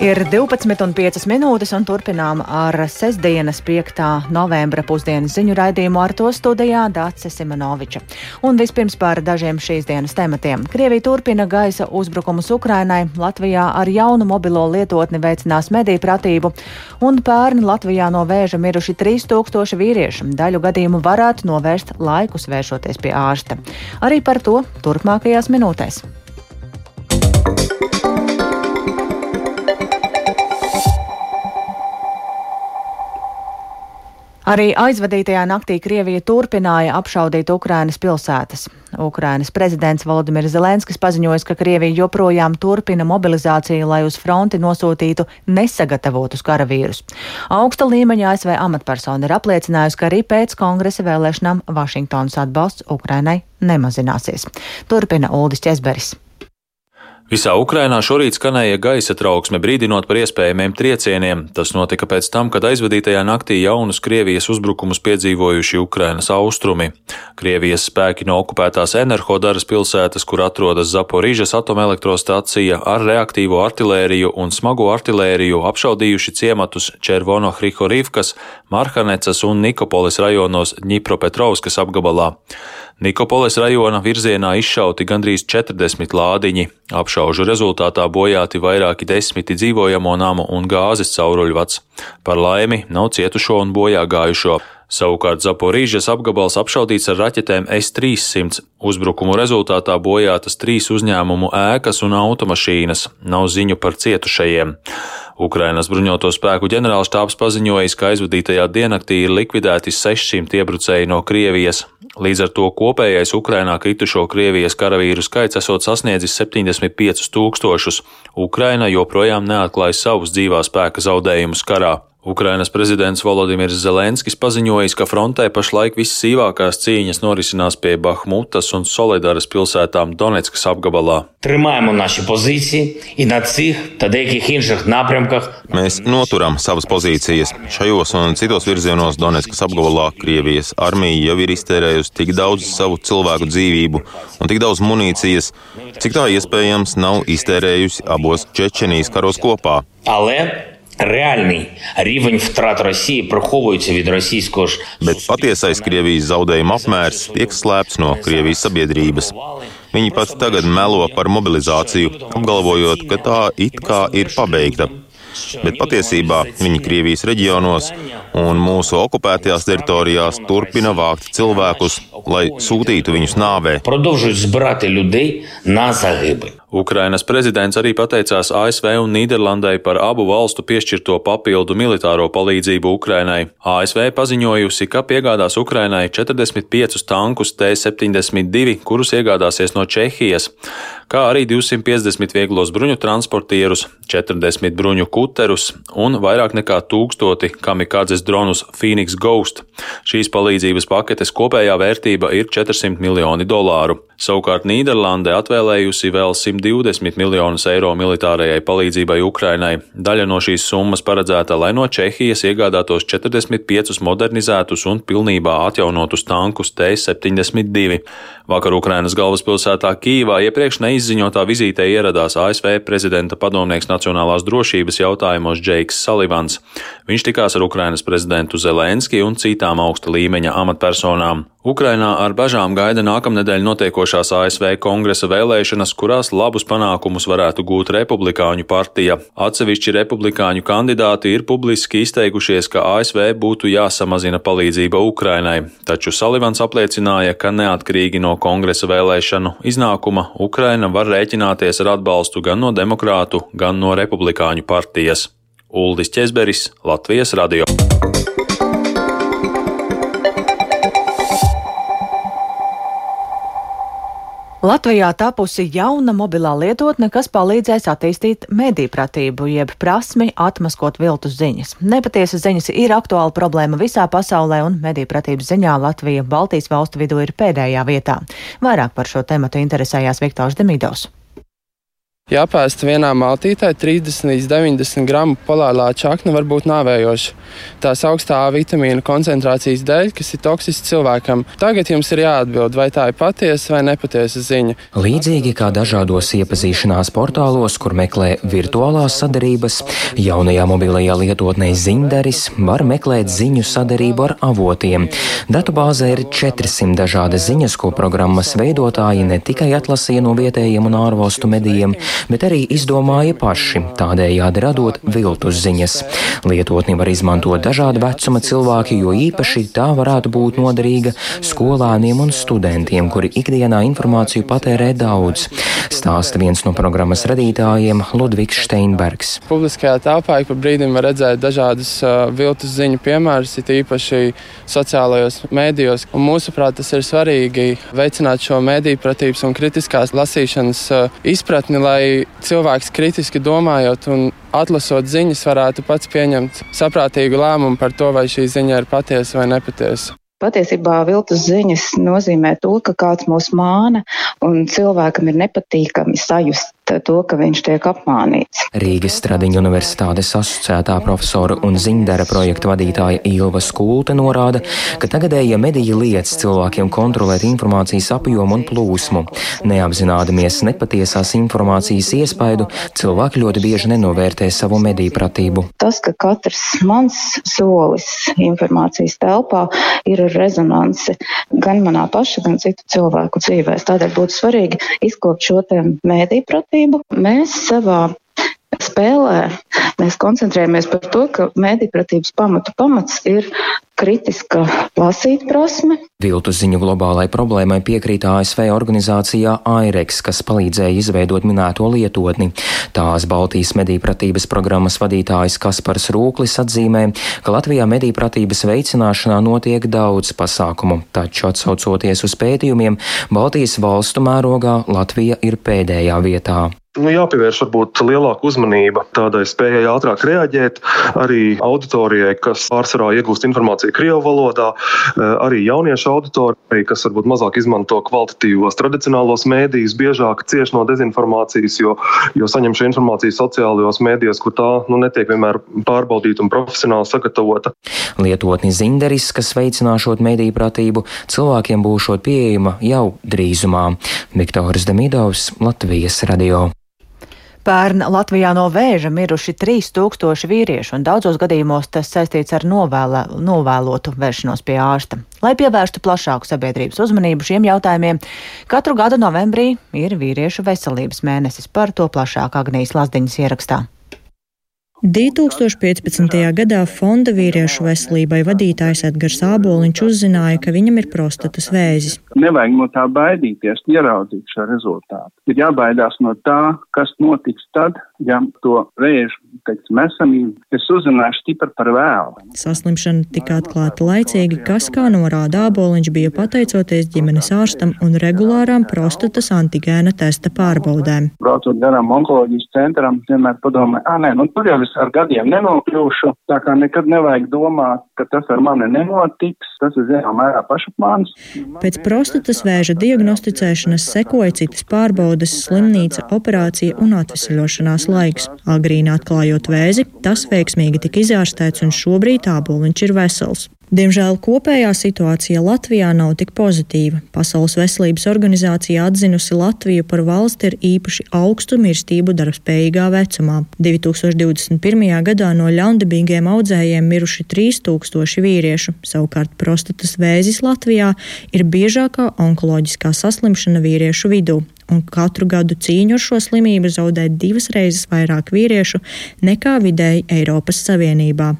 Ir 12,5 minūtes un turpinām ar sestdienas 5. novembra pusdienas ziņu raidījumu ar to studijā Dāce Simonoviča. Un vispirms par dažiem šīs dienas tematiem. Krievija turpina gaisa uzbrukumus Ukrainai, Latvijā ar jaunu mobilo lietotni veicinās mediju pratību, un pērn Latvijā no vēža miruši 3000 vīrieši. Daļu gadījumu varētu novērst laikus vēršoties pie ārsta. Arī par to turpmākajās minūtēs. Arī aizvadītajā naktī Krievija turpināja apšaudīt Ukrainas pilsētas. Ukrainas prezidents Volodimirs Zelenskis paziņoja, ka Krievija joprojām turpina mobilizāciju, lai uz fronti nosūtītu nesagatavotus karavīrus. Augsta līmeņa ASV amatpersona ir apliecinājusi, ka arī pēc kongresa vēlēšanām Vašingtonas atbalsts Ukrainai nemazināsies. Turpina Uldis Česberis. Visā Ukrainā šorīt skanēja gaisa trauksme, brīdinot par iespējamiem triecieniem. Tas notika pēc tam, kad aizvadītajā naktī jaunus Krievijas uzbrukumus piedzīvojuši Ukrainas austrumi. Krievijas spēki no okupētās Enerhodaras pilsētas, kur atrodas Zaporīžas atomelektrostacija, ar reaktīvo artilēriju un smago artilēriju apšaudījuši ciematus Červono Hrihorivkas, Marhanecas un Nikopolis rajonos Ņipropetrovskas apgabalā. Nikopoles rajona virzienā izšauti gandrīz 40 lādiņi. Apšaužu rezultātā bojāti vairāki desmiti dzīvojamo namu un gāzes cauruļvads. Par laimi nav cietušo un bojā gājušo. Savukārt Zaporīžas apgabals apšaudīts ar raķetēm S-300. Uzbrukumu rezultātā bojātas trīs uzņēmumu ēkas un automašīnas. Nav ziņu par cietušajiem. Ukrainas bruņoto spēku ģenerālštāps paziņojis, ka aizvadītajā diennaktī ir likvidēti 600 iebrucēji no Krievijas. Līdz ar to kopējais Ukrainā kritušo Krievijas karavīru skaits esot sasniedzis 75 tūkstošus. Ukraina joprojām neatklāja savus dzīvā spēka zaudējumus karā. Ukrainas prezidents Volodimirs Zelenskis paziņojis, ka frontē pašlaik vissīvākās cīņas norisinās pie Bahmutas un Solidaras pilsētām Donetskas apgabalā. Mēs noturam savas pozīcijas. Šajos un citos virzienos Donetskas apgabalā Krievijas armija jau ir iztērējusi tik daudz savu cilvēku dzīvību un tik daudz munīcijas, cik tā iespējams nav iztērējusi abos Čečenijas karos kopā. Ale Реальний рівень втрат Росії приховується від російського ж Bet patiesais Krievijas zaudējuma apmērs tiek slēpts no Krievijas sabiedrības. Viņi pat tagad melo par mobilizāciju, apgalvojot, ka tā it kā ir pabeigta. Bet patiesībā viņi Krievijas reģionos un mūsu okupētajās teritorijās turpina vākt cilvēkus, lai sūtītu viņus nāvē. Ukrainas prezidents arī pateicās ASV un Nīderlandai par abu valstu piešķirto papildu militāro palīdzību Ukrainai. ASV paziņojusi, ka piegādās Ukrainai 45 tankus T-72, kurus iegādāsies no Čehijas, kā arī 250 vieglos bruņu transportierus, 40 bruņu kuterus un vairāk nekā tūkstoti kamikādzes dronus Phoenix Ghost. Šīs palīdzības paketes kopējā vērtība ir 400 miljoni dolāru. Savukārt Nīderlande atvēlējusi vēl 120 miljonus eiro militārajai palīdzībai Ukrainai. Daļa no šīs summas paredzēta, lai no Čehijas iegādātos 45 modernizētus un pilnībā atjaunotus tankus T-72. Vakar Ukrainas galvaspilsētā Kīvā iepriekš neizziņotā vizītē ieradās ASV prezidenta padomnieks nacionālās drošības jautājumos Džeiks Salivans. Viņš tikās ar Ukrainas prezidentu Zelenski un citām augsta līmeņa amatpersonām. Ukrainā ar bažām gaida nākamnedēļ notiekošās ASV kongresa vēlēšanas, kurās labus panākumus varētu gūt Republikāņu partija. Atsevišķi republikāņu kandidāti ir publiski izteikušies, ka ASV būtu jāsamazina palīdzība Ukrainai, taču Salivans apliecināja, ka neatkarīgi no kongresa vēlēšanu iznākuma Ukraina var rēķināties ar atbalstu gan no demokrātu, gan no republikāņu partijas. Uldis Česberis, Latvijas radio. Latvijā tapusi jauna mobilā lietotne, kas palīdzēs attīstīt medīpratību, jeb prasmi atmaskot viltus ziņas. Nepatiesas ziņas ir aktuāla problēma visā pasaulē, un medīpratības ziņā Latvija Baltijas valstu vidū ir pēdējā vietā. Vairāk par šo tematu interesējās Viktors Demidovs. Jāpēst vienā maltītē 30 līdz 90 gramu polārlā čakna var būt nāvējoša. Tās augstā vitamīnu koncentrācijas dēļ, kas ir toksisks cilvēkam. Tagad jums ir jāatbild, vai tā ir patiesa vai nepatiesa ziņa. Līdzīgi kā dažādos iepazīšanās portālos, kur meklē virtuālās sadarības, jaunajā mobilajā lietotnē Zinderis var meklēt ziņu sadarību ar avotiem. Datubāzē ir 400 dažādas ziņas, ko programmas veidotāji ne tikai atlasīja no vietējiem un ārvalstu medijiem, bet arī izdomāja paši, tādējādi radot viltus ziņas. Lietotni var izmantot dažāda vecuma cilvēki, jo īpaši tā varētu būt noderīga skolāniem un studentiem, kuri ikdienā informāciju patērē daudz. Stāsta viens no programmas radītājiem Ludvigs Steinbergs. Publiskajā telpā ik pa brīdim var redzēt dažādus uh, viltus ziņu piemērus, it īpaši sociālajos mēdījos. Un mūsuprāt, tas ir svarīgi veicināt šo mēdīju pratības un kritiskās lasīšanas izpratni, lai cilvēks kritiski domājot un atlasot ziņas, varētu pats pieņemt saprātīgu lēmumu par to, vai šī ziņa ir patiesa vai nepatiesa. Patiesībā viltus ziņas nozīmē to, ka kāds mūs māna un cilvēkam ir nepatīkami sajust to, ka viņš tiek apmānīts. Rīgas Stradiņa Universitātes asociētā profesora un ziņdara projekta vadītāja Ilva Skulte norāda, ka tagadējie mediji liec cilvēkiem kontrolēt informācijas apjomu un plūsmu. Neapzinādamies nepatiesās informācijas iespaidu, cilvēki ļoti bieži nenovērtē savu mediju pratību. Tas, ka katrs mans solis informācijas telpā ir rezonanci gan manā paša, gan citu cilvēku dzīvēs. Tādēļ būtu svarīgi izkopt šo mēdīju pratību. Mēs savā spēlē mēs koncentrējamies par to, ka mēdīpratības pamatu pamats ir kritiska lasīt prasme. Viltu ziņu globālai problēmai piekrīt ASV organizācijā AIREX, kas palīdzēja izveidot minēto lietotni. Tās Baltijas medīpratības programmas vadītājs Kaspars Rūklis atzīmē, ka Latvijā medīpratības veicināšanā notiek daudz pasākumu, taču atsaucoties uz pētījumiem, Baltijas valstu mērogā Latvija ir pēdējā vietā. Nu, jāpievērš varbūt lielāka uzmanība tādai spējai ātrāk reaģēt arī auditorijai, kas pārsvarā iegūst informāciju Krievu valodā, eh, arī jauniešu auditorijai, kas varbūt mazāk izmanto kvalitatīvos tradicionālos mēdījus, biežāk cieš no dezinformācijas, jo, jo saņem šo informāciju sociālajos mēdījos, kur tā nu, netiek vienmēr pārbaudīta un profesionāli sagatavota. Lietotni Zinderis, kas veicināšot mediju pratību, cilvēkiem būšot pieejama jau drīzumā. Viktors Demidovs, Latvijas radio. Pērn Latvijā no vēža miruši 3000 vīrieši, un daudzos gadījumos tas saistīts ar novēlē, novēlotu vēršanos pie ārsta. Lai pievērstu plašāku sabiedrības uzmanību šiem jautājumiem, katru gadu novembrī ir vīriešu veselības mēnesis. Par to plašāk Agnijas Lazdiņas ierakstā. 2015. gadā Fonda vīriešu veselībai vadītājs Edgars Āboliņš uzzināja, ka viņam ir prostatas vēzis. Nevajag no tā baidīties, ieraudzīt šo rezultātu. Ir jābaidās no tā, kas notiks tad, ja to vēžu, teiksim, esamību es uzzināšu stipri par vēlu. Saslimšana tika atklāta laicīgi, kas, kā norāda Āboliņš, bija pateicoties ģimenes ārstam un regulārām prostatas antigēna testa pārbaudēm. Braucot garām onkoloģijas centram, vienmēr padomāju, ah, nē, nu tur jau es ar gadiem nenokļūšu, tā kā nekad nevajag domāt, ka tas ar mani nenotiks, tas ir zināmā mērā pašapmāns. Pēc prostatas vēža diagnosticēšanas sekoja citas pārbaudes, slimnīca, operācija un atvesaļošanās laiks. Agrīni atklājot vēzi, tas veiksmīgi tika izārstēts un šobrīd āboliņš ir vesels. Diemžēl kopējā situācija Latvijā nav tik pozitīva. Pasaules veselības organizācija atzinusi Latviju par valsti ar īpaši augstu mirstību darbspējīgā vecumā. 2021. gadā no ļaundabīgiem audzējiem miruši 3000 vīriešu, savukārt prostatas vēzis Latvijā ir biežākā onkoloģiskā saslimšana vīriešu vidū un katru gadu cīņu ar šo slimību zaudē divas reizes vairāk vīriešu nekā vidēji Eiropas Savienībā.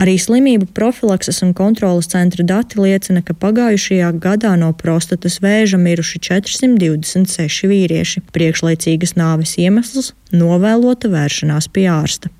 Arī slimību profilakses un kontrolas centra dati liecina, ka pagājušajā gadā no prostatas vēža miruši 426 vīrieši. Priekšlaicīgas nāves iemesls - novēlota vēršanās pie ārsta.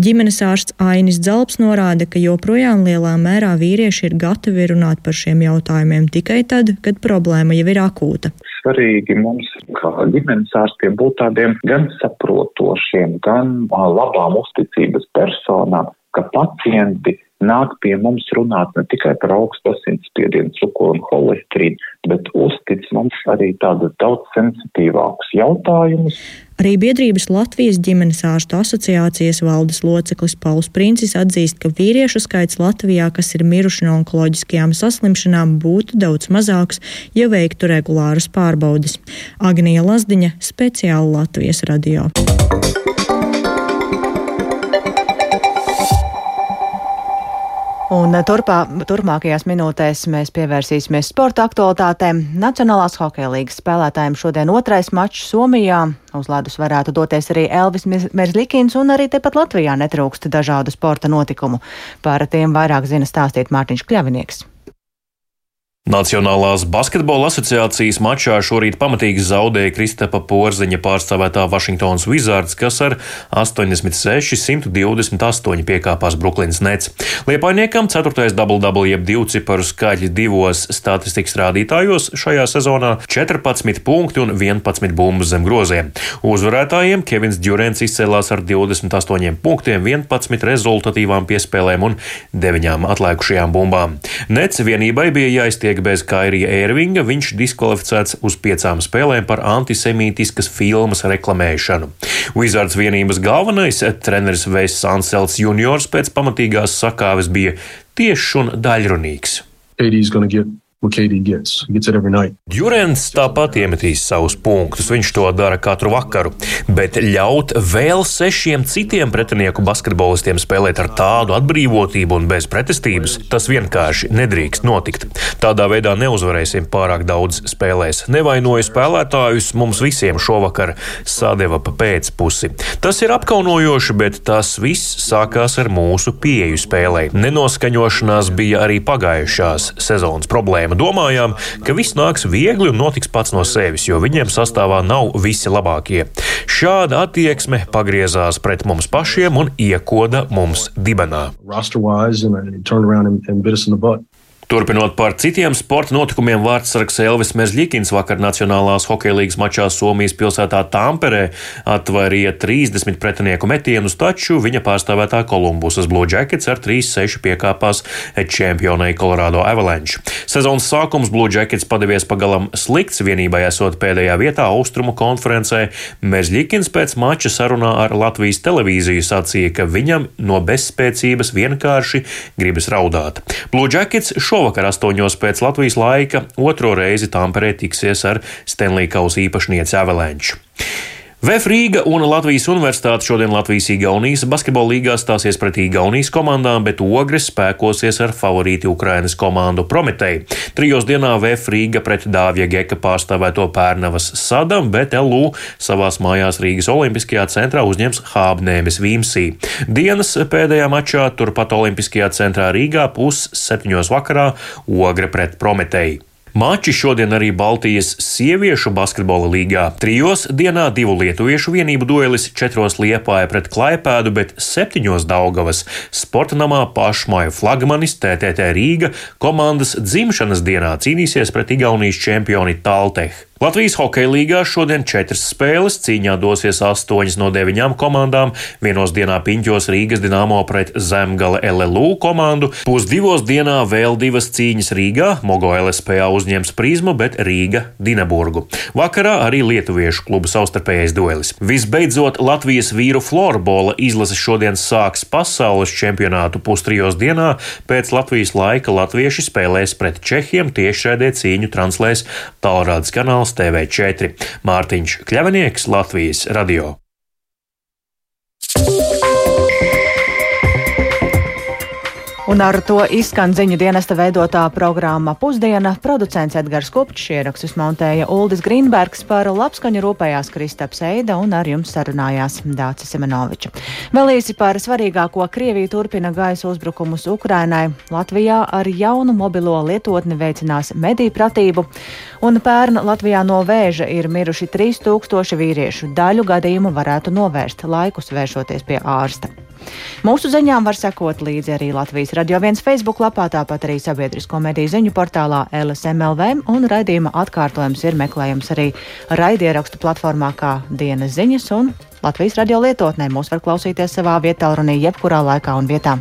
Ģimenes ārsts Ainis Zalps norāda, ka joprojām lielā mērā vīrieši ir gatavi runāt par šiem jautājumiem tikai tad, kad problēma jau ir akūta svarīgi mums, kā ģimenes ārstiem, būt tādiem gan saprotošiem, gan labām uzticības personām, ka pacienti nāk pie mums runāt ne tikai par augstu asinsspiedienu, cukuru un holesterīnu, bet uztic mums arī tādus daudz sensitīvākus jautājumus. Arī biedrības Latvijas ģimenes ārstu asociācijas valdes loceklis Pauls Princis atzīst, ka vīriešu skaits Latvijā, kas ir miruši no onkoloģiskajām saslimšanām, būtu daudz mazāks, ja veiktu regulāras pārbaudes. Agnija Lazdiņa speciāli Latvijas radio. Un turpā, turpmākajās minūtēs mēs pievērsīsimies sporta aktualitātēm. Nacionālās hokeja līgas spēlētājiem šodien otrais mačs Somijā. Uz ledus varētu doties arī Elvis Merzlikins, un arī tepat Latvijā netrūkst dažādu sporta notikumu. Par tiem vairāk zina stāstīt Mārtiņš Kļavinieks. Nacionālās basketbola asociācijas mačā šorīt pamatīgi zaudēja Kristapa Porziņa pārstāvētā Vašingtonas Wizards, kas ar 86-128 piekāpās Brooklynas Nets. Liepainiekam ceturtais double-double jeb divu ciparu skaļi divos statistikas rādītājos šajā sezonā - 14 punkti un 11 bumbas zem groziem. Uzvarētājiem Kevins Djurens izcēlās ar 28 punktiem, 11 rezultatīvām piespēlēm un 9 atlikušajām bumbām. Nets vienībai bija jāiztiek tiek bez Kairija Ērvinga, viņš diskvalificēts uz piecām spēlēm par antisemītiskas filmas reklamēšanu. Wizards vienības galvenais treneris Veiss Ansels juniors pēc pamatīgās sakāves bija tiešs un daļrunīgs. Jurens tāpat iemetīs savus punktus, viņš to dara katru vakaru, bet ļaut vēl sešiem citiem pretinieku basketbolistiem spēlēt ar tādu atbrīvotību un bez pretestības, tas vienkārši nedrīkst notikt. Tādā veidā neuzvarēsim pārāk daudz spēlēs. Nevainoju spēlētājus, mums visiem šovakar sadeva pa pēcpusi. Tas ir apkaunojoši, bet tas viss sākās ar mūsu pieeju spēlē. Nenoskaņošanās bija arī pagājušās sezonas problēma problēma. Domājām, ka viss nāks viegli un notiks pats no sevis, jo viņiem sastāvā nav visi labākie. Šāda attieksme pagriezās pret mums pašiem un iekoda mums dibenā. Turpinot par citiem sporta notikumiem, vārdsargs Elvis Merzlikins vakar Nacionālās hokeja līgas mačā Somijas pilsētā Tamperē atvairīja 30 pretinieku metienus, taču viņa pārstāvētā Kolumbusas Blue Jackets ar 3-6 piekāpās čempionai Colorado Avalanche. Sezonas sākums Blue Jackets padevies pagalam slikts, vienībai esot pēdējā vietā Austrumu konferencē. Merzlikins pēc mača sarunā ar Latvijas televīziju sacīja, ka viņam no bezspēcības vienkārši gribas raudāt. Blue Jackets šo Šovakar astoņos pēc Latvijas laika otro reizi Tamperē tiksies ar Stanley Kausa īpašnieci Avalanche. VF Rīga un Latvijas Universitāte šodien Latvijas-Igaunijas basketbola līgā stāsies pretī Igaunijas komandām, bet Ogres spēkosies ar favorīti Ukrainas komandu Prometei. Trijos dienā VF Rīga pret Dāvija Geka pārstāvēto Pērnavas sadam, bet LU savās mājās Rīgas Olimpiskajā centrā uzņems Hābnēmis Vīmsī. Dienas pēdējā mačā turpat Olimpiskajā centrā Rīgā pus septiņos vakarā Ogre pret Prometei. Mači šodien arī Baltijas sieviešu basketbola līgā. Trijos dienā divu lietuviešu vienību duelis, četros liepāja pret Klaipēdu, bet septiņos Daugavas sporta namā pašmāju flagmanis TTT Rīga komandas dzimšanas dienā cīnīsies pret Igaunijas čempioni Talteh. Latvijas hokeja līgā šodien četras spēles cīņā dosies astoņas no deviņām komandām. Vienos dienā piņķos Rīgas Dienāmo pret Zemgala LLU komandu, pusdivos dienā vēl divas cīņas Rīgā, Mogo LSPA uzņems prizmu, bet Rīga Dinaburgu. Vakarā arī lietuviešu klubu savstarpējais duelis. Visbeidzot, Latvijas vīru florbola izlase šodien sāks pasaules čempionātu pustrijos dienā. Pēc Latvijas laika latvieši spēlēs pret Čehiem tiešraidē cīņu translēs tālrādes kanāls kanāls TV4. Mārtiņš Kļavinieks, Latvijas radio. Un ar to izskan ziņu dienesta veidotā programma Pusdiena. Producents Edgars Kopčs ierakstus montēja Uldis Grīnbergs par labskaņu rūpējās Kristaps Eida un ar jums sarunājās Dācis Semenoviča. Vēl īsi par svarīgāko Krievija turpina gaisa uzbrukumus Ukrainai. Latvijā ar jaunu mobilo lietotni veicinās mediju pratību, un pērn Latvijā no vēža ir miruši 3000 vīriešu. Daļu gadījumu varētu novērst laikus vēršoties pie ārsta. Mūsu ziņām var sekot līdzi arī Latvijas radio viens Facebook lapā, tāpat arī sabiedrisko mediju ziņu portālā LSMLV, un raidījuma atkārtojums ir meklējams arī raidierakstu platformā kā dienas ziņas un Latvijas radio lietotnē. Mūs var klausīties savā vietā, runī jebkurā laikā un vietā.